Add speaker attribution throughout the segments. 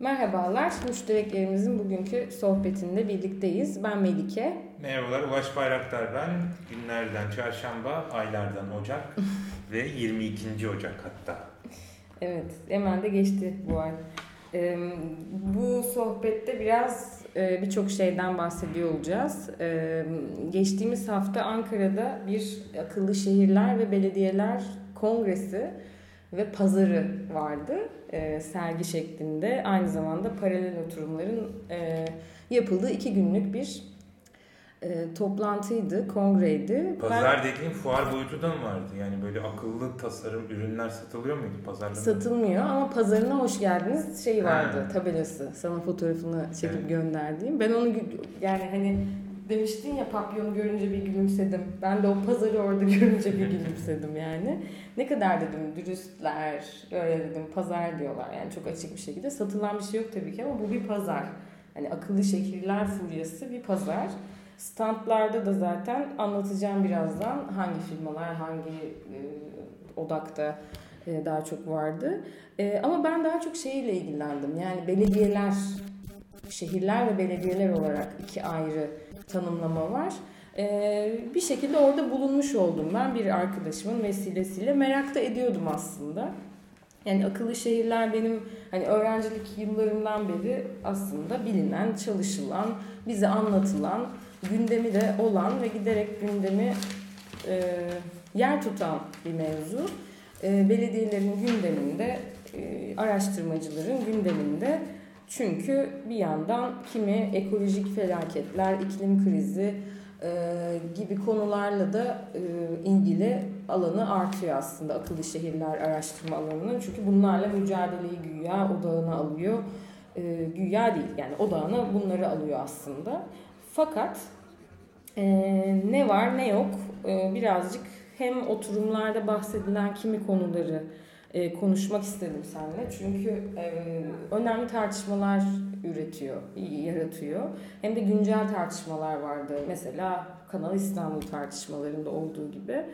Speaker 1: Merhabalar, müştereklerimizin bugünkü sohbetinde birlikteyiz. Ben Melike.
Speaker 2: Merhabalar, Ulaş Bayraktar ben. Günlerden çarşamba, aylardan Ocak ve 22. Ocak hatta.
Speaker 1: Evet, hemen de geçti bu ay. Ee, bu sohbette biraz e, birçok şeyden bahsediyor olacağız. Ee, geçtiğimiz hafta Ankara'da bir akıllı şehirler ve belediyeler kongresi ve pazarı vardı e, sergi şeklinde. Aynı zamanda paralel oturumların e, yapıldığı iki günlük bir e, toplantıydı, kongreydi.
Speaker 2: Pazar ben, dediğin fuar boyutu da mı vardı? Yani böyle akıllı tasarım ürünler satılıyor muydu pazarda?
Speaker 1: Satılmıyor ama pazarına hoş geldiniz şey vardı, ha. tabelası. Sana fotoğrafını çekip evet. gönderdiğim. Ben onu yani hani demiştin ya papyonu görünce bir gülümsedim. Ben de o pazarı orada görünce bir gülümsedim yani. Ne kadar dedim dürüstler, öyle dedim pazar diyorlar yani çok açık bir şekilde. Satılan bir şey yok tabii ki ama bu bir pazar. Hani akıllı şehirler furyası bir pazar. Standlarda da zaten anlatacağım birazdan hangi firmalar, hangi e, odakta e, daha çok vardı. E, ama ben daha çok şeyle ilgilendim. Yani belediyeler, şehirler ve belediyeler olarak iki ayrı tanımlama var. Ee, bir şekilde orada bulunmuş oldum ben bir arkadaşımın vesilesiyle. Merak da ediyordum aslında. Yani akıllı şehirler benim hani öğrencilik yıllarımdan beri aslında bilinen, çalışılan, bize anlatılan, gündemi de olan ve giderek gündemi e, yer tutan bir mevzu. E, belediyelerin gündeminde, e, araştırmacıların gündeminde çünkü bir yandan kimi ekolojik felaketler, iklim krizi e, gibi konularla da e, ilgili alanı artıyor aslında akıllı şehirler araştırma alanının. Çünkü bunlarla mücadeleyi güya odağına alıyor. E, güya değil yani odağına bunları alıyor aslında. Fakat e, ne var ne yok e, birazcık hem oturumlarda bahsedilen kimi konuları e, konuşmak istedim seninle. Çünkü e, önemli tartışmalar üretiyor, yaratıyor. Hem de güncel tartışmalar vardı. Mesela Kanal İstanbul tartışmalarında olduğu gibi.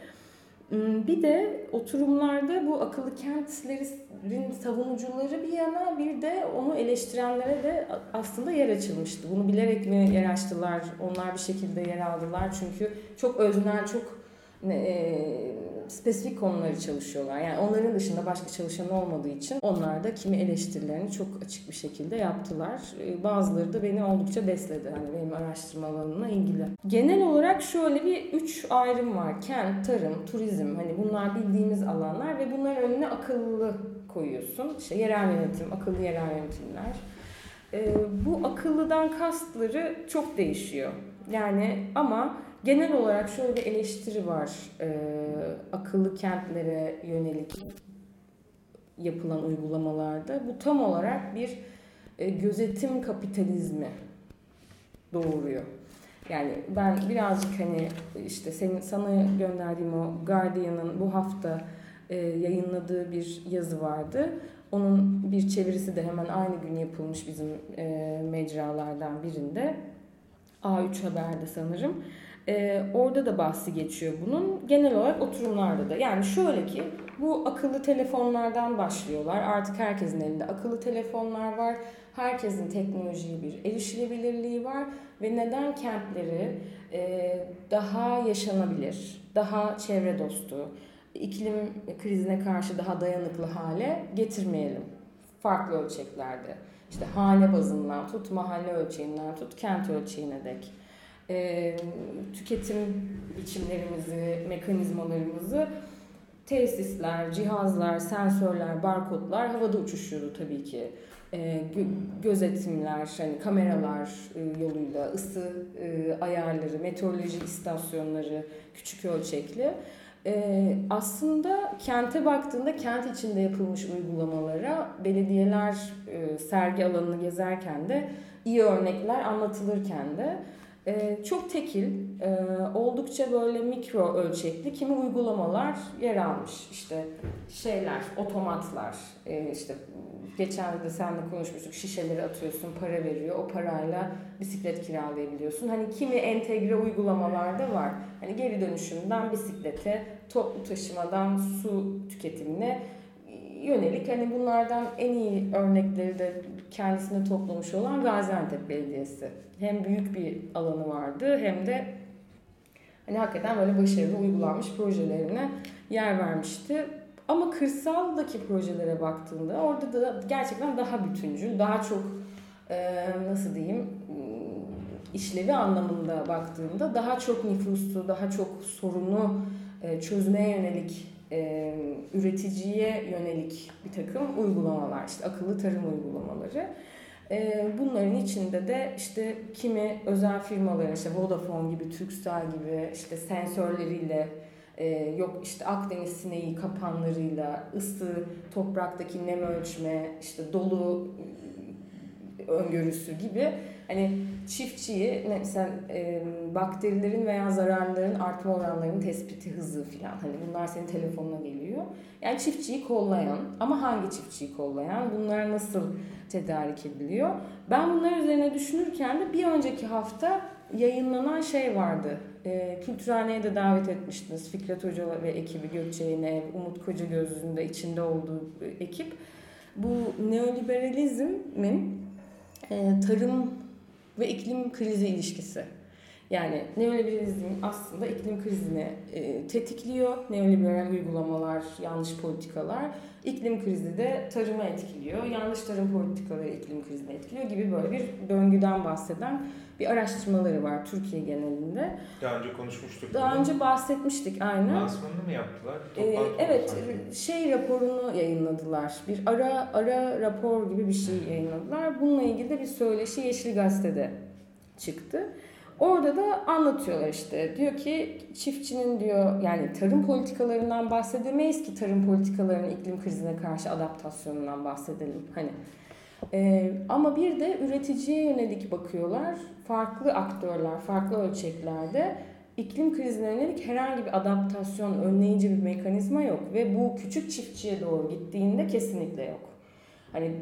Speaker 1: Hmm, bir de oturumlarda bu akıllı kentlerin savunucuları bir yana bir de onu eleştirenlere de aslında yer açılmıştı. Bunu bilerek mi yer açtılar? Onlar bir şekilde yer aldılar. Çünkü çok öznel, çok e, spesifik konuları çalışıyorlar. Yani onların dışında başka çalışan olmadığı için onlar da kimi eleştirilerini çok açık bir şekilde yaptılar. Ee, bazıları da beni oldukça besledi. Hani benim araştırma alanına ilgili. Genel olarak şöyle bir üç ayrım var. Kent, tarım, turizm. Hani bunlar bildiğimiz alanlar ve bunların önüne akıllı koyuyorsun. İşte yerel yönetim, akıllı yerel yönetimler. Ee, bu akıllıdan kastları çok değişiyor. Yani ama Genel olarak şöyle bir eleştiri var. E, akıllı kentlere yönelik yapılan uygulamalarda. Bu tam olarak bir e, gözetim kapitalizmi doğuruyor. Yani ben birazcık hani işte senin sana gönderdiğim o Guardian'ın bu hafta e, yayınladığı bir yazı vardı. Onun bir çevirisi de hemen aynı gün yapılmış bizim e, mecralardan birinde. A3 Haber'de sanırım. Ee, orada da bahsi geçiyor bunun. Genel olarak oturumlarda da. Yani şöyle ki bu akıllı telefonlardan başlıyorlar. Artık herkesin elinde akıllı telefonlar var. Herkesin teknolojiye bir erişilebilirliği var. Ve neden kentleri e, daha yaşanabilir, daha çevre dostu, iklim krizine karşı daha dayanıklı hale getirmeyelim. Farklı ölçeklerde. İşte hane bazından tut, mahalle ölçeğinden tut, kent ölçeğine dek e, tüketim biçimlerimizi, mekanizmalarımızı tesisler, cihazlar, sensörler, barkodlar havada uçuşuyordu tabii ki. E, gözetimler, hani kameralar e, yoluyla ısı e, ayarları, meteoroloji istasyonları küçük ölçekli. E, aslında kente baktığında kent içinde yapılmış uygulamalara belediyeler e, sergi alanını gezerken de iyi örnekler anlatılırken de ee, çok tekil, e, oldukça böyle mikro ölçekli kimi uygulamalar yer almış. İşte şeyler, otomatlar, e, işte geçen de seninle konuşmuştuk şişeleri atıyorsun, para veriyor. O parayla bisiklet kiralayabiliyorsun. Hani kimi entegre uygulamalar da var. Hani geri dönüşümden bisiklete, toplu taşımadan su tüketimine yönelik hani bunlardan en iyi örnekleri de kendisine toplamış olan Gaziantep Belediyesi. Hem büyük bir alanı vardı hem de hani hakikaten böyle başarılı uygulanmış projelerine yer vermişti. Ama kırsaldaki projelere baktığında orada da gerçekten daha bütüncül, daha çok e, nasıl diyeyim işlevi anlamında baktığında daha çok nüfuslu, daha çok sorunu e, çözmeye yönelik, e, üreticiye yönelik bir takım uygulamalar, işte akıllı tarım uygulamaları. E, bunların içinde de işte kimi özel firmaların, işte Vodafone gibi, Turkcell gibi işte sensörleriyle yok işte Akdeniz sineği kapanlarıyla ısı, topraktaki nem ölçme, işte dolu öngörüsü gibi hani çiftçiyi mesela e, bakterilerin veya zararların artma oranlarının tespiti hızı filan hani bunlar senin telefonuna geliyor. Yani çiftçiyi kollayan ama hangi çiftçiyi kollayan bunlar nasıl tedarik ediliyor? Ben bunlar üzerine düşünürken de bir önceki hafta yayınlanan şey vardı. E, Kültürhane'ye de davet etmiştiniz. Fikret Hoca ve ekibi Gökçe'yle Umut Koca Gözlüğü'nde içinde olduğu ekip. Bu neoliberalizmin e, tarım ve iklim krizi ilişkisi. Yani neoliberalizm aslında iklim krizini e, tetikliyor. Neoliberal uygulamalar, yanlış politikalar. İklim krizi de tarımı etkiliyor. Yanlış tarım politikaları iklim krizini etkiliyor gibi böyle bir döngüden bahseden bir araştırmaları var Türkiye genelinde.
Speaker 2: Daha önce konuşmuştuk.
Speaker 1: Daha önce bahsetmiştik aynen.
Speaker 2: Lansmanını mı yaptılar?
Speaker 1: Ee, evet, sanki. şey raporunu yayınladılar. Bir ara ara rapor gibi bir şey yayınladılar. Bununla ilgili de bir söyleşi Yeşil Gazete'de çıktı. Orada da anlatıyorlar işte. Diyor ki çiftçinin diyor yani tarım politikalarından bahsedemeyiz ki tarım politikalarının iklim krizine karşı adaptasyonundan bahsedelim. Hani ee, ama bir de üreticiye yönelik bakıyorlar. Farklı aktörler, farklı ölçeklerde iklim krizine yönelik herhangi bir adaptasyon, önleyici bir mekanizma yok. Ve bu küçük çiftçiye doğru gittiğinde kesinlikle yok. Hani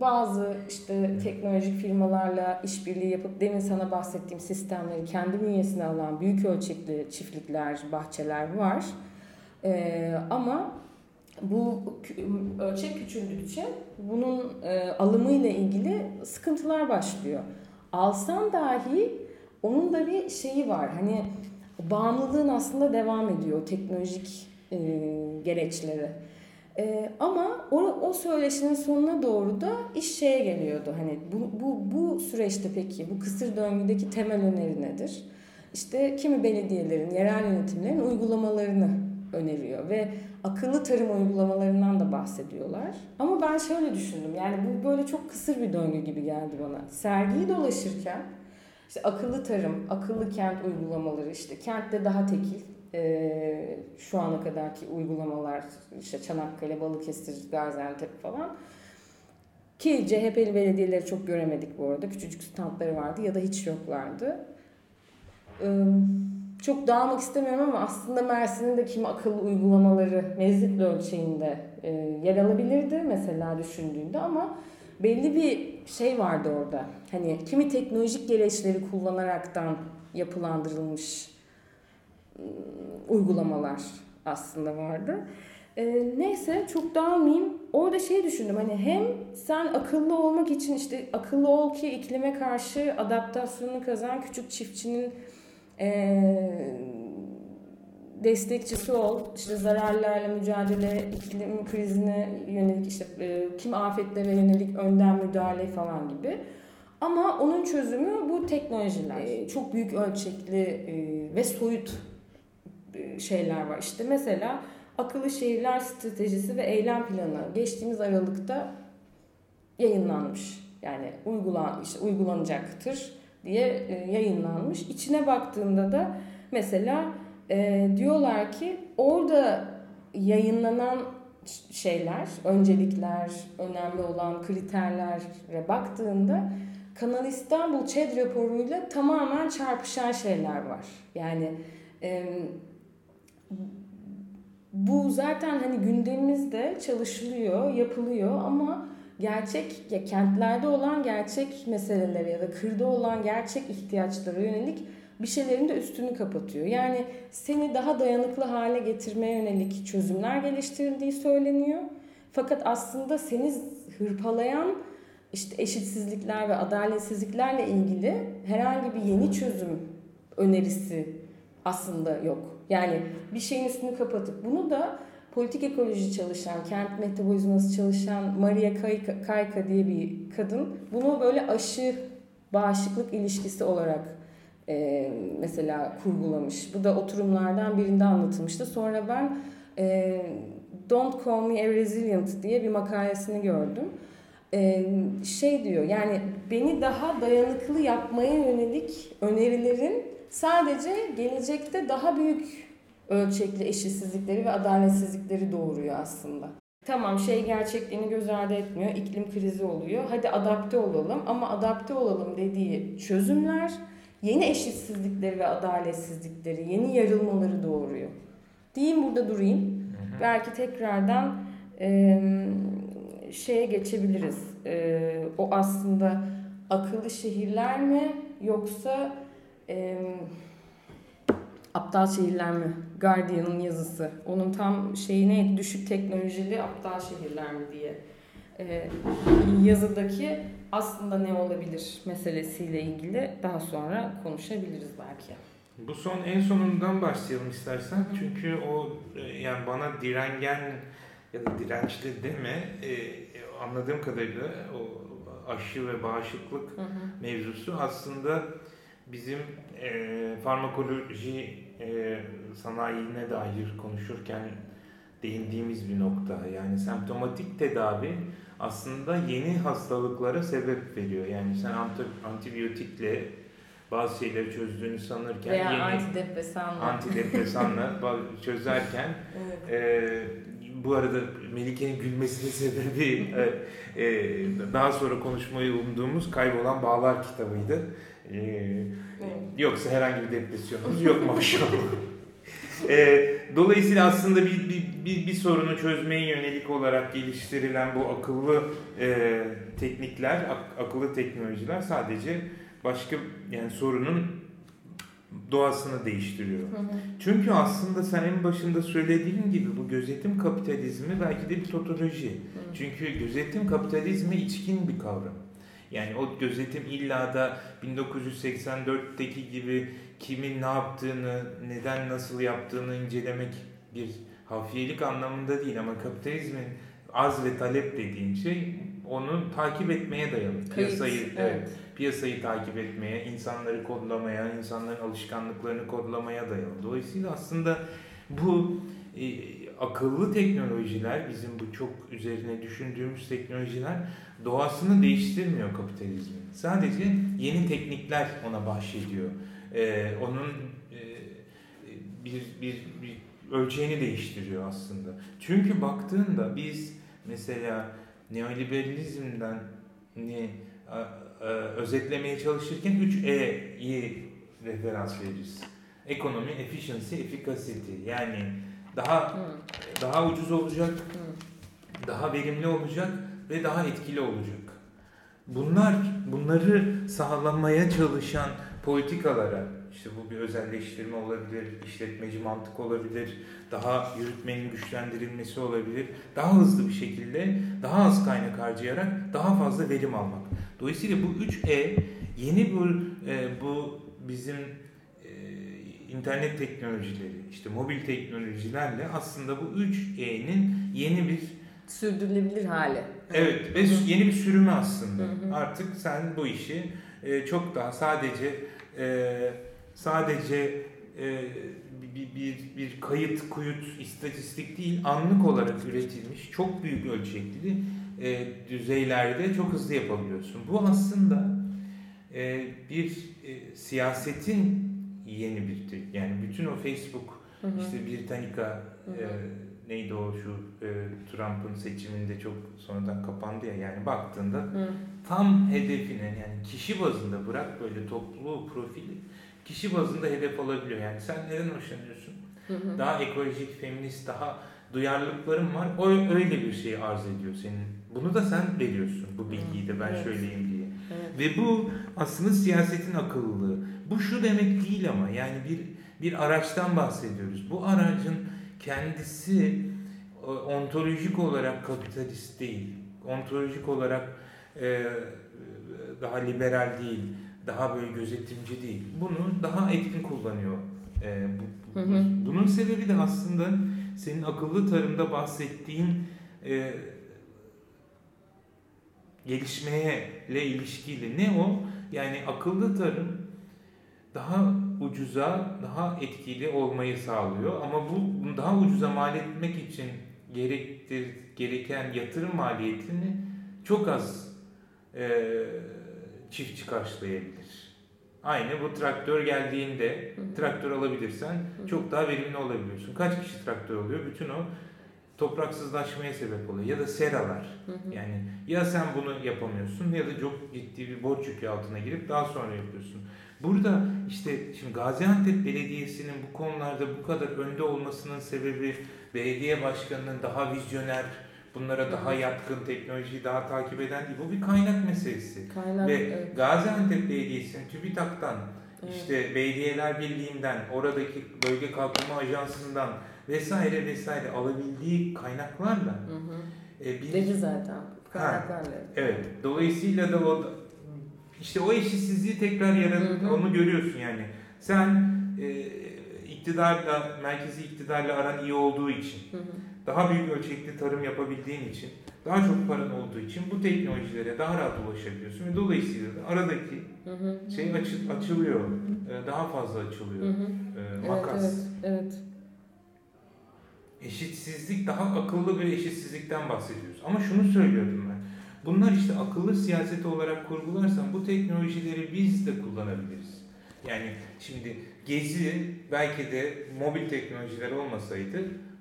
Speaker 1: bazı işte teknolojik firmalarla işbirliği yapıp demin sana bahsettiğim sistemleri kendi bünyesine alan büyük ölçekli çiftlikler, bahçeler var. Ee, ama bu ölçek küçüldükçe bunun e, alımıyla ilgili sıkıntılar başlıyor. Alsan dahi onun da bir şeyi var. Hani bağımlılığın aslında devam ediyor teknolojik e, gereçleri. E, ama o, o söyleşinin sonuna doğru da iş şeye geliyordu. Hani bu, bu, bu süreçte peki bu kısır döngüdeki temel öneri nedir? İşte kimi belediyelerin, yerel yönetimlerin uygulamalarını öneriyor ve akıllı tarım uygulamalarından da bahsediyorlar. Ama ben şöyle düşündüm yani bu böyle çok kısır bir döngü gibi geldi bana. Sergiyi dolaşırken işte akıllı tarım, akıllı kent uygulamaları işte kentte daha tekil e, şu ana kadarki uygulamalar işte Çanakkale, Balıkesir, Gaziantep falan. Ki CHP'li belediyeleri çok göremedik bu arada. Küçücük standları vardı ya da hiç yoklardı. Ee, çok dağılmak istemiyorum ama aslında Mersin'in de kimi akıllı uygulamaları Mezitli ölçeğinde e, yer alabilirdi mesela düşündüğünde ama belli bir şey vardı orada. Hani kimi teknolojik gereçleri kullanaraktan yapılandırılmış uygulamalar aslında vardı. E, neyse çok dağılmayayım. Orada şey düşündüm hani hem sen akıllı olmak için işte akıllı ol ki iklime karşı adaptasyonu kazan küçük çiftçinin e, destekçisi ol. İşte zararlarla mücadele, iklim krizine yönelik işte e, kim afetlere yönelik önden müdahale falan gibi. Ama onun çözümü bu teknolojiler. E, çok büyük ölçekli e, ve soyut şeyler var. İşte mesela akıllı şehirler stratejisi ve eylem planı geçtiğimiz Aralık'ta yayınlanmış. Yani uygulan işte uygulanacaktır diye e, yayınlanmış. İçine baktığımda da mesela e, diyorlar ki orada yayınlanan şeyler, öncelikler, önemli olan kriterlere baktığında Kanal İstanbul ÇED raporuyla tamamen çarpışan şeyler var. Yani e, bu zaten hani gündemimizde çalışılıyor, yapılıyor ama gerçek ya kentlerde olan gerçek meselelere ya da kırda olan gerçek ihtiyaçlara yönelik bir şeylerin de üstünü kapatıyor. Yani seni daha dayanıklı hale getirmeye yönelik çözümler geliştirildiği söyleniyor. Fakat aslında seni hırpalayan işte eşitsizlikler ve adaletsizliklerle ilgili herhangi bir yeni çözüm önerisi aslında yok. Yani bir şeyin üstünü kapatıp bunu da politik ekoloji çalışan, kent metabolizması çalışan Maria Kayka diye bir kadın bunu böyle aşı bağışıklık ilişkisi olarak e, mesela kurgulamış. Bu da oturumlardan birinde anlatılmıştı. Sonra ben e, Don't Call Me a Resilient diye bir makalesini gördüm. E, şey diyor yani beni daha dayanıklı yapmaya yönelik önerilerin sadece gelecekte daha büyük ölçekli eşitsizlikleri ve adaletsizlikleri doğuruyor aslında. Tamam şey gerçekliğini göz ardı etmiyor. İklim krizi oluyor. Hadi adapte olalım ama adapte olalım dediği çözümler yeni eşitsizlikleri ve adaletsizlikleri, yeni yarılmaları doğuruyor. Diyeyim burada durayım. Hı hı. Belki tekrardan e, şeye geçebiliriz. E, o aslında akıllı şehirler mi yoksa e, aptal şehirler mi? Guardian'ın yazısı. Onun tam şeyi neydi? Düşük teknolojili aptal şehirler mi diye. E, yazıdaki aslında ne olabilir meselesiyle ilgili daha sonra konuşabiliriz belki.
Speaker 2: Bu son en sonundan başlayalım istersen. Çünkü o e, yani bana direngen ya da dirençli deme e, anladığım kadarıyla o aşı ve bağışıklık hı hı. mevzusu aslında bizim e, farmakoloji e, sanayine dair konuşurken değindiğimiz bir nokta. Yani semptomatik tedavi aslında yeni hastalıklara sebep veriyor. Yani sen antibiyotikle bazı şeyleri çözdüğünü sanırken
Speaker 1: Veya yeni antidepresanla,
Speaker 2: antidepresanla çözerken evet. e, bu arada Melike'nin gülmesinin sebebi e, e, daha sonra konuşmayı umduğumuz Kaybolan Bağlar kitabıydı. E, evet. Yoksa herhangi bir depresyonumuz yok maşallah. E, dolayısıyla aslında bir, bir, bir, bir sorunu çözmeye yönelik olarak geliştirilen bu akıllı e, teknikler, ak, akıllı teknolojiler sadece başka yani sorunun doğasını değiştiriyor. Hı hı. Çünkü aslında sen en başında söylediğin gibi bu gözetim kapitalizmi belki de bir totoloji. Hı. Çünkü gözetim kapitalizmi içkin bir kavram. Yani o gözetim illa da 1984'teki gibi kimin ne yaptığını, neden nasıl yaptığını incelemek bir hafiyelik anlamında değil ama kapitalizmin az ve talep dediğin şey onu takip etmeye dayalı. Piyasayı evet. evet piyasayı takip etmeye, insanları kodlamaya, insanların alışkanlıklarını kodlamaya dayalı. Dolayısıyla aslında bu e, akıllı teknolojiler, bizim bu çok üzerine düşündüğümüz teknolojiler doğasını değiştirmiyor kapitalizmin. Sadece yeni teknikler ona bahşediyor. E, onun e, bir, bir, bir ölçeğini değiştiriyor aslında. Çünkü baktığında biz mesela neoliberalizmden ne e, özetlemeye çalışırken 3E'yi referans veririz. Ekonomi, efficiency, efficacy. Yani daha hmm. daha ucuz olacak, hmm. daha verimli olacak ve daha etkili olacak. Bunlar bunları sağlamaya çalışan politikalara işte bu bir özelleştirme olabilir, işletmeci mantık olabilir, daha yürütmenin güçlendirilmesi olabilir. Daha hızlı bir şekilde, daha az kaynak harcayarak daha fazla verim almak. Dolayısıyla bu 3E yeni bu e, bu bizim e, internet teknolojileri, işte mobil teknolojilerle aslında bu 3E'nin yeni bir
Speaker 1: sürdürülebilir hali.
Speaker 2: Evet ve yeni bir sürümü aslında. Artık sen bu işi e, çok daha sadece e, sadece e, bir, bir, bir kayıt, kuyut, istatistik değil, anlık olarak üretilmiş, çok büyük ölçekli e, düzeylerde çok hızlı yapabiliyorsun. Bu aslında e, bir e, siyasetin yeni bir tür. Yani bütün o Facebook, hı hı. işte Britannica, e, neydi o şu e, Trump'ın seçiminde çok sonradan kapandı ya yani baktığında hı. tam hedefine yani kişi bazında bırak böyle toplu profili kişi bazında hedef alabiliyor. Yani sen neden hoşlanıyorsun? Hı hı. Daha ekolojik, feminist, daha duyarlılıkların var. O öyle bir şey arz ediyor senin. Bunu da sen veriyorsun bu bilgiyi de ben evet. söyleyeyim diye. Evet. Ve bu aslında siyasetin akıllılığı. Bu şu demek değil ama yani bir bir araçtan bahsediyoruz. Bu aracın kendisi ontolojik olarak kapitalist değil, ontolojik olarak e, daha liberal değil, daha böyle gözetimci değil. Bunu daha etkin kullanıyor. E, bu,
Speaker 1: Hı hı.
Speaker 2: Bunun sebebi de aslında senin akıllı tarımda bahsettiğin e, gelişmeyle ilişkili. Ne o? Yani akıllı tarım daha ucuza, daha etkili olmayı sağlıyor. Ama bu daha ucuza mal etmek için gerektir, gereken yatırım maliyetini çok az e, çiftçi karşılayabilir. Aynı bu traktör geldiğinde traktör alabilirsen çok daha verimli olabiliyorsun. Kaç kişi traktör oluyor? Bütün o topraksızlaşmaya sebep oluyor. Ya da seralar. Yani ya sen bunu yapamıyorsun ya da çok ciddi bir borç yükü altına girip daha sonra yapıyorsun. Burada işte şimdi Gaziantep Belediyesi'nin bu konularda bu kadar önde olmasının sebebi belediye başkanının daha vizyoner, bunlara daha yatkın, teknolojiyi daha takip eden değil. Bu bir kaynak meselesi.
Speaker 1: Kaynak,
Speaker 2: Ve
Speaker 1: evet.
Speaker 2: Gaziantep Belediyesi'nin TÜBİTAK'tan,
Speaker 1: Evet.
Speaker 2: işte Belediyeler Birliği'nden, oradaki Bölge Kalkınma Ajansı'ndan vesaire vesaire alabildiği kaynaklarla
Speaker 1: Hı hı.
Speaker 2: e, bir
Speaker 1: Dedi zaten. Kaynaklarla.
Speaker 2: Evet. Dolayısıyla da o işte o eşitsizliği tekrar
Speaker 1: Hı hı.
Speaker 2: onu görüyorsun yani. Sen e, iktidarla merkezi iktidarla aran iyi olduğu için,
Speaker 1: Hı hı.
Speaker 2: daha büyük ölçekli tarım yapabildiğin için, daha çok paran olduğu için bu teknolojilere daha rahat ulaşabiliyorsun ve dolayısıyla da aradaki
Speaker 1: Hı hı.
Speaker 2: şey açı- açılıyor. e, Daha fazla açılıyor.
Speaker 1: Hı hı.
Speaker 2: e,
Speaker 1: Evet,
Speaker 2: Makas.
Speaker 1: evet, evet.
Speaker 2: Eşitsizlik daha akıllı bir eşitsizlikten bahsediyoruz. Ama şunu söylüyordum. Bunlar işte akıllı siyaseti olarak kurgularsan bu teknolojileri biz de kullanabiliriz. Yani şimdi Gezi belki de mobil teknolojiler olmasaydı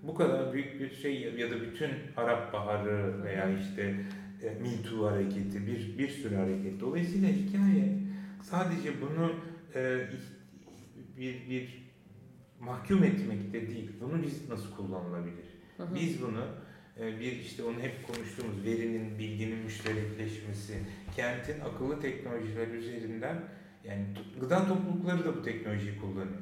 Speaker 2: bu kadar büyük bir şey ya da bütün Arap Baharı veya işte e, Me Too hareketi bir, bir sürü hareket. Dolayısıyla hikaye sadece bunu e, bir, bir mahkum etmekte değil. Bunu biz nasıl kullanılabilir?
Speaker 1: Hı hı.
Speaker 2: Biz bunu bir işte onu hep konuştuğumuz verinin, bilginin müşterekleşmesi, kentin akıllı teknolojiler üzerinden yani gıda toplulukları da bu teknolojiyi kullanıyor.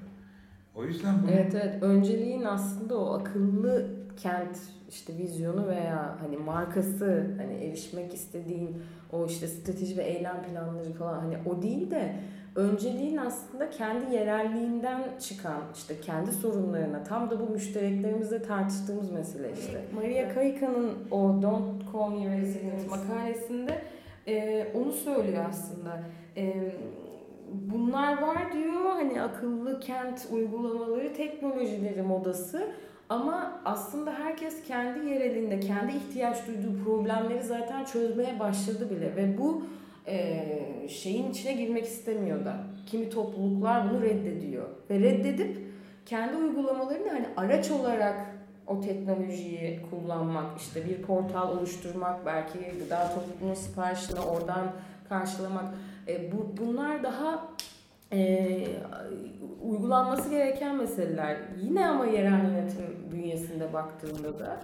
Speaker 2: O yüzden bunu
Speaker 1: Evet evet önceliğin aslında o akıllı kent işte vizyonu veya hani markası hani erişmek istediğin o işte strateji ve eylem planları falan hani o değil de önceliğin aslında kendi yerelliğinden çıkan işte kendi sorunlarına tam da bu müştereklerimizle tartıştığımız mesele işte. Maria Kaika'nın o Don't Call Me Resident makalesinde e, onu söylüyor aslında. E, bunlar var diyor hani akıllı kent uygulamaları, teknolojileri modası ama aslında herkes kendi yerelinde, kendi ihtiyaç duyduğu problemleri zaten çözmeye başladı bile ve bu e, şeyin içine girmek istemiyor da. Kimi topluluklar bunu reddediyor ve reddedip kendi uygulamalarını hani araç olarak o teknolojiyi kullanmak, işte bir portal oluşturmak, belki gıda topluluğunun siparişini oradan karşılamak. E, bu, bunlar daha e, uygulanması gereken meseleler. Yine ama yerel yönetim bünyesinde baktığında da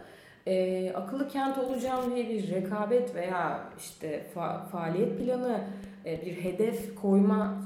Speaker 1: e, akıllı kent olacağım diye bir rekabet veya işte fa- faaliyet planı, e, bir hedef koyma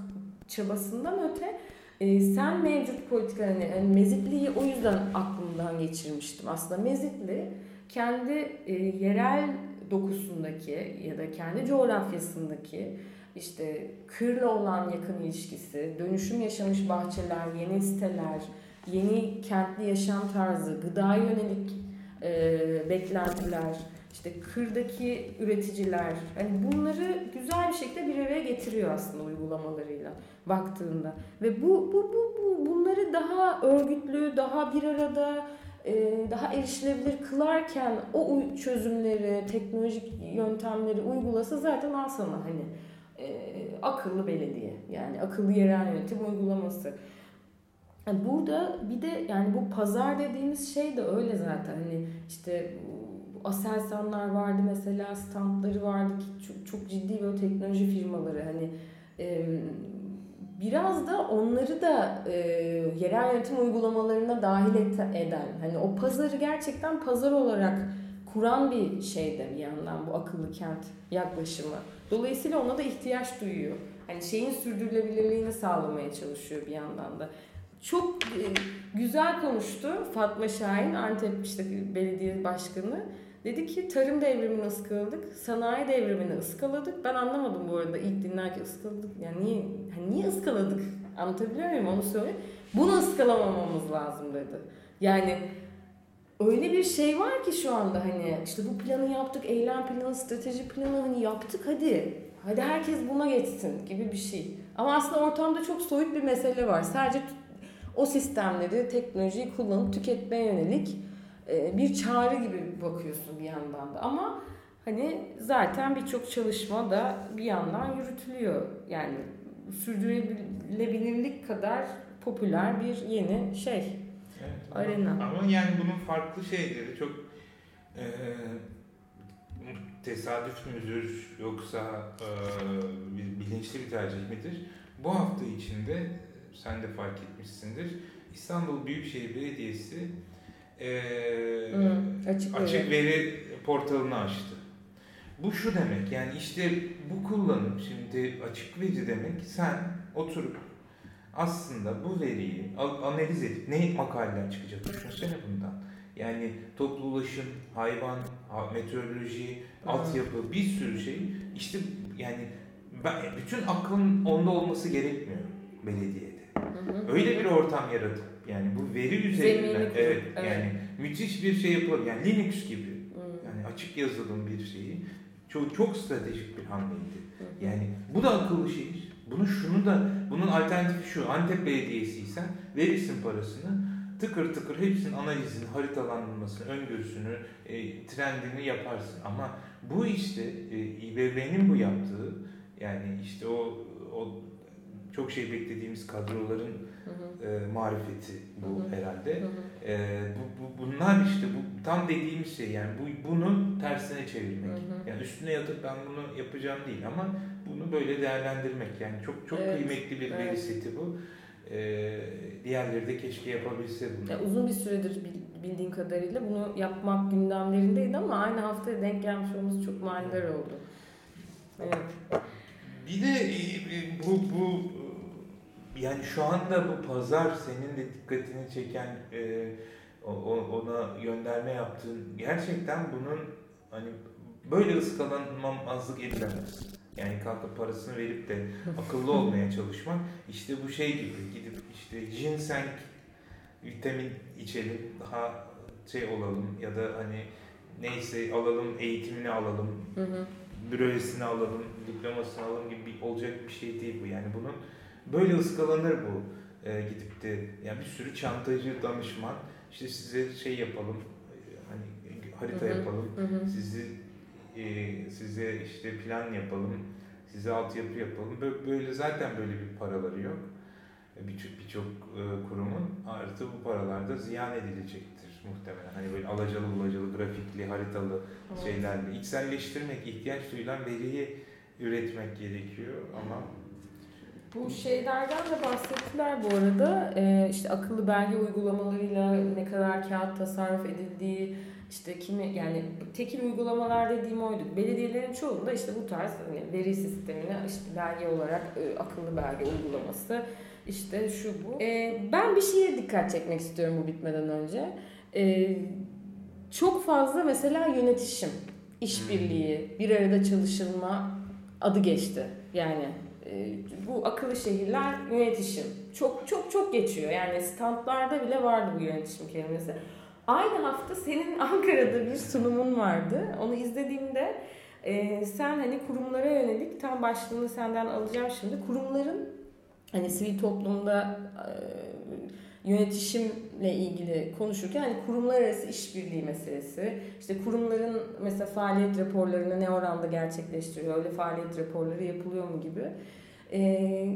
Speaker 1: çabasından öte e, sen mevcut politikalarını, yani Mezitli'yi o yüzden aklımdan geçirmiştim. Aslında Mezitli kendi e, yerel dokusundaki ya da kendi coğrafyasındaki işte kırla olan yakın ilişkisi, dönüşüm yaşamış bahçeler, yeni siteler, yeni kentli yaşam tarzı, gıda yönelik e, beklentiler, işte kırdaki üreticiler, hani bunları güzel bir şekilde bir araya getiriyor aslında uygulamalarıyla baktığında. Ve bu, bu, bu, bu bunları daha örgütlü, daha bir arada e, daha erişilebilir kılarken o çözümleri, teknolojik yöntemleri uygulasa zaten al sana hani e, akıllı belediye yani akıllı yerel yönetim uygulaması. Burada bir de yani bu pazar dediğimiz şey de öyle zaten hani işte Aselsanlar vardı mesela standları vardı ki çok, çok ciddi böyle teknoloji firmaları hani e, biraz da onları da e, yerel yönetim uygulamalarına dahil et, eden hani o pazarı gerçekten pazar olarak kuran bir şey de bir yandan bu akıllı kent yaklaşımı. Dolayısıyla ona da ihtiyaç duyuyor. Hani şeyin sürdürülebilirliğini sağlamaya çalışıyor bir yandan da. Çok e, güzel konuştu Fatma Şahin, Antep işte belediye başkanı. Dedi ki tarım devrimini ıskaladık, sanayi devrimini ıskaladık. Ben anlamadım bu arada ilk dinlerken ıskaladık. Yani niye, hani niye ıskaladık? Anlatabiliyor muyum? Onu söyle. Bunu ıskalamamamız lazım dedi. Yani öyle bir şey var ki şu anda hani işte bu planı yaptık, eylem planı, strateji planı hani yaptık hadi. Hadi herkes buna geçsin gibi bir şey. Ama aslında ortamda çok soyut bir mesele var. Sadece o sistemleri, teknolojiyi kullanıp tüketmeye yönelik e, bir çağrı gibi bakıyorsun bir yandan da. Ama hani zaten birçok çalışma da bir yandan yürütülüyor. Yani sürdürülebilirlik kadar popüler bir yeni şey.
Speaker 2: Evet,
Speaker 1: Arena.
Speaker 2: Ama yani bunun farklı şeyleri çok e, tesadüf müdür yoksa e, bilinçli bir tercih midir? Bu hafta içinde sen de fark etmişsindir. İstanbul Büyükşehir Belediyesi e,
Speaker 1: Hı, açık
Speaker 2: açık veri portalını açtı. Bu şu demek yani işte bu kullanım şimdi açık veri demek sen oturup aslında bu veriyi analiz edip ne makaleler çıkacak düşünsene bundan. Yani toplu ulaşım, hayvan, meteoroloji, altyapı bir sürü şey işte yani ben, bütün aklın onda olması gerekmiyor belediyede. Öyle bir ortam yaratıp yani bu veri üzerinden evet, evet yani müthiş bir şey yapılır. Yani Linux gibi. Yani açık yazılım bir şeyi çok çok stratejik bir hamleydi. Yani bu da akıllı şehir. Bunu şunu da bunun alternatifi şu. Antep Belediyesi'ysen verirsin parasını. Tıkır tıkır hepsinin analizini, haritalandırmasını, öngörüsünü, e, trendini yaparsın. Ama bu işte e, İBB'nin bu yaptığı yani işte o o çok şey beklediğimiz kadroların hı hı. E, marifeti bu hı hı. herhalde. Hı hı. E, bu, bu, bunlar işte bu tam dediğimiz şey yani bu bunu tersine çevirmek. Hı hı. Yani üstüne yatıp ben bunu yapacağım değil ama bunu böyle değerlendirmek yani çok çok evet. kıymetli bir evet. veri seti bu. Ee, diğerleri de keşke yapabilse bunu.
Speaker 1: Ya uzun bir süredir bildiğim kadarıyla bunu yapmak gündemlerindeydi ama aynı haftaya denk gelmiş olması çok manidar oldu. Evet.
Speaker 2: Bir de e, e, bu bu yani şu anda bu pazar senin de dikkatini çeken e, ona gönderme yaptığın gerçekten bunun hani böyle ıskalanmamazlık edilemez. Yani kalkıp parasını verip de akıllı olmaya çalışmak işte bu şey gibi gidip işte ginseng vitamin içelim daha şey olalım ya da hani neyse alalım eğitimini alalım bürosini alalım diplomasını alalım gibi olacak bir şey değil bu yani bunun böyle ıskalanır bu ee, gidip de yani bir sürü çantacı danışman işte size şey yapalım hani harita yapalım sizi e, size işte plan yapalım, size altyapı yapalım. Böyle zaten böyle bir paraları yok. E, birçok birçok e, kurumun artı bu paralar da ziyan edilecektir muhtemelen. Hani böyle alacalı bulacalı, grafikli, haritalı evet. şeylerle içselleştirmek, ihtiyaç duyulan veriyi üretmek gerekiyor ama
Speaker 1: bu şeylerden de bahsettiler bu arada. Ee, işte akıllı belge uygulamalarıyla ne kadar kağıt tasarruf edildiği, işte kimi yani tekil uygulamalar dediğim oydu. Belediyelerin çoğunda işte bu tarz hani veri sistemine işte belge olarak e, akıllı belge uygulaması işte şu bu. E, ben bir şeye dikkat çekmek istiyorum bu bitmeden önce. E, çok fazla mesela yönetişim, işbirliği, hmm. bir arada çalışılma adı geçti. Yani bu akıllı şehirler yönetişim. Çok çok çok geçiyor. Yani standlarda bile vardı bu yönetişim kelimesi. Aynı hafta senin Ankara'da bir sunumun vardı. Onu izlediğimde e, sen hani kurumlara yönelik tam başlığını senden alacağım şimdi. Kurumların hani sivil toplumda e, yönetişimle ilgili konuşurken hani kurumlar arası işbirliği meselesi, işte kurumların mesela faaliyet raporlarını ne oranda gerçekleştiriyor, öyle faaliyet raporları yapılıyor mu gibi. Ee,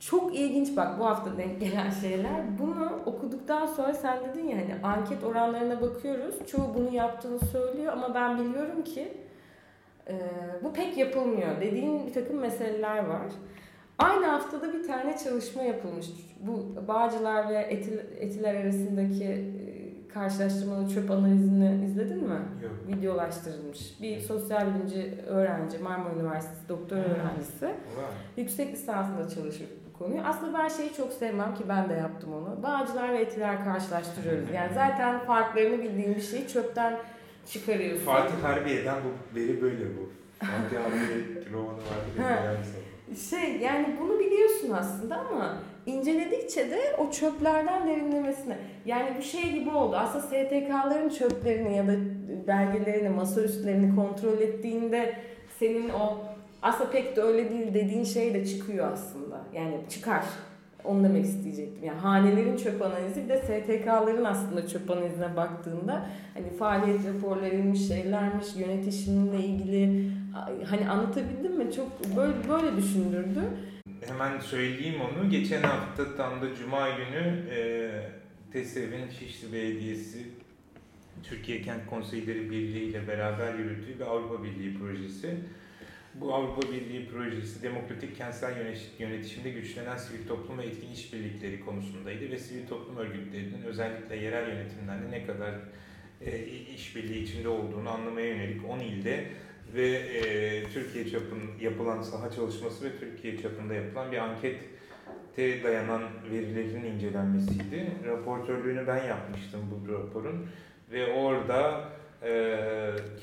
Speaker 1: çok ilginç bak bu hafta denk gelen şeyler. Bunu okuduktan sonra sen dedin ya hani anket oranlarına bakıyoruz. Çoğu bunu yaptığını söylüyor ama ben biliyorum ki e, bu pek yapılmıyor. Dediğin bir takım meseleler var. Aynı haftada bir tane çalışma yapılmış. Bu Bağcılar ve Etil, Etiler arasındaki karşılaştırmalı çöp analizini izledin mi?
Speaker 2: Yok.
Speaker 1: Videolaştırılmış. Bir sosyal bilimci öğrenci, Marmara Üniversitesi doktor öğrencisi.
Speaker 2: Var.
Speaker 1: Yüksek lisansında çalışıyor bu konuyu. Aslında ben şeyi çok sevmem ki ben de yaptım onu. Bağcılar ve etiler karşılaştırıyoruz. Yani zaten farklarını bildiğin bir şeyi çöpten çıkarıyorsun.
Speaker 2: Fatih Harbiye'den bu beri böyle bu. Fatih Harbiye romanı vardı.
Speaker 1: Şey yani bunu biliyorsun aslında ama inceledikçe de o çöplerden derinlemesine. Yani bu şey gibi oldu. Aslında STK'ların çöplerini ya da belgelerini, masaüstlerini kontrol ettiğinde senin o aslında pek de öyle değil dediğin şey de çıkıyor aslında. Yani çıkar. Onu demek isteyecektim. Yani hanelerin çöp analizi bir de STK'ların aslında çöp analizine baktığında hani faaliyet raporlarıymış, şeylermiş, yönetişimle ilgili hani anlatabildim mi? Çok böyle böyle düşündürdü.
Speaker 2: Hemen söyleyeyim onu. Geçen hafta tam da Cuma günü e, TESEV'in Şişli Belediyesi Türkiye Kent Konseyleri Birliği ile beraber yürüttüğü bir Avrupa Birliği projesi. Bu Avrupa Birliği projesi demokratik kentsel yönet- yönetişimde güçlenen sivil toplum ve etkin işbirlikleri konusundaydı ve sivil toplum örgütlerinin özellikle yerel yönetimlerle ne kadar e, işbirliği içinde olduğunu anlamaya yönelik 10 ilde ve e, Türkiye çapın yapılan saha çalışması ve Türkiye çapında yapılan bir ankette dayanan verilerin incelenmesiydi. Raportörlüğünü ben yapmıştım bu raporun ve orada e,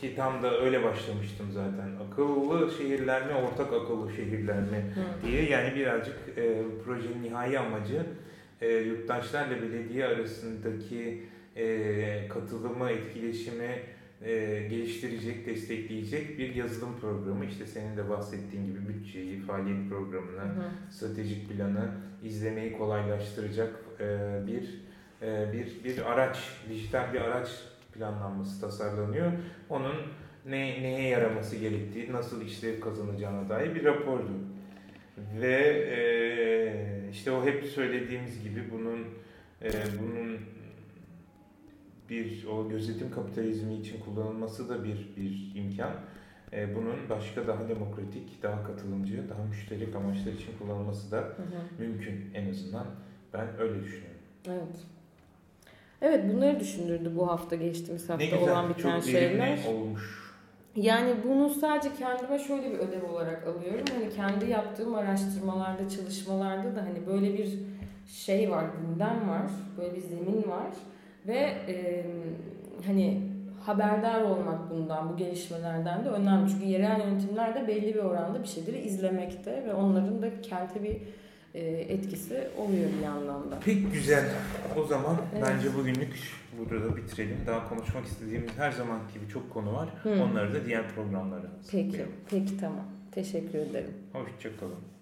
Speaker 2: ki tam da öyle başlamıştım zaten. Akıllı şehirler mi, ortak akıllı şehirler mi diye yani birazcık e, projenin nihai amacı e, yurttaşlarla belediye arasındaki e, katılımı, etkileşimi e, geliştirecek, destekleyecek bir yazılım programı. İşte senin de bahsettiğin gibi bütçeyi, faaliyet programını, stratejik planı izlemeyi kolaylaştıracak e, bir e, bir bir araç, dijital bir araç planlanması tasarlanıyor. Onun ne neye yaraması gerektiği, nasıl işlev kazanacağına dair bir rapordu. Ve e, işte o hep söylediğimiz gibi bunun e, bunun bir o gözetim kapitalizmi için kullanılması da bir bir imkan. E, bunun başka daha demokratik, daha katılımcı, daha müşterek amaçlar için kullanılması da
Speaker 1: Hı hı.
Speaker 2: mümkün en azından. Ben öyle düşünüyorum.
Speaker 1: Evet. Evet bunları düşündürdü bu hafta geçtiğimiz
Speaker 2: Ne
Speaker 1: hafta
Speaker 2: güzel,
Speaker 1: olan biten
Speaker 2: çok
Speaker 1: şeyler.
Speaker 2: olmuş.
Speaker 1: Yani bunu sadece kendime şöyle bir ödev olarak alıyorum. Hani kendi yaptığım araştırmalarda, çalışmalarda da hani böyle bir şey var, gündem var, böyle bir zemin var ve e, hani haberdar olmak bundan, bu gelişmelerden de önemli. Çünkü yerel yönetimler de belli bir oranda bir şeyleri izlemekte ve onların da kente bir etkisi oluyor bir yandan da.
Speaker 2: Pek güzel. O zaman
Speaker 1: Evet.
Speaker 2: bence bugünlük burada bitirelim. Daha konuşmak istediğimiz her zamanki gibi çok konu var.
Speaker 1: Hı.
Speaker 2: Onları da diğer programlara
Speaker 1: Peki, peki tamam. Teşekkür ederim.
Speaker 2: Hoşçakalın.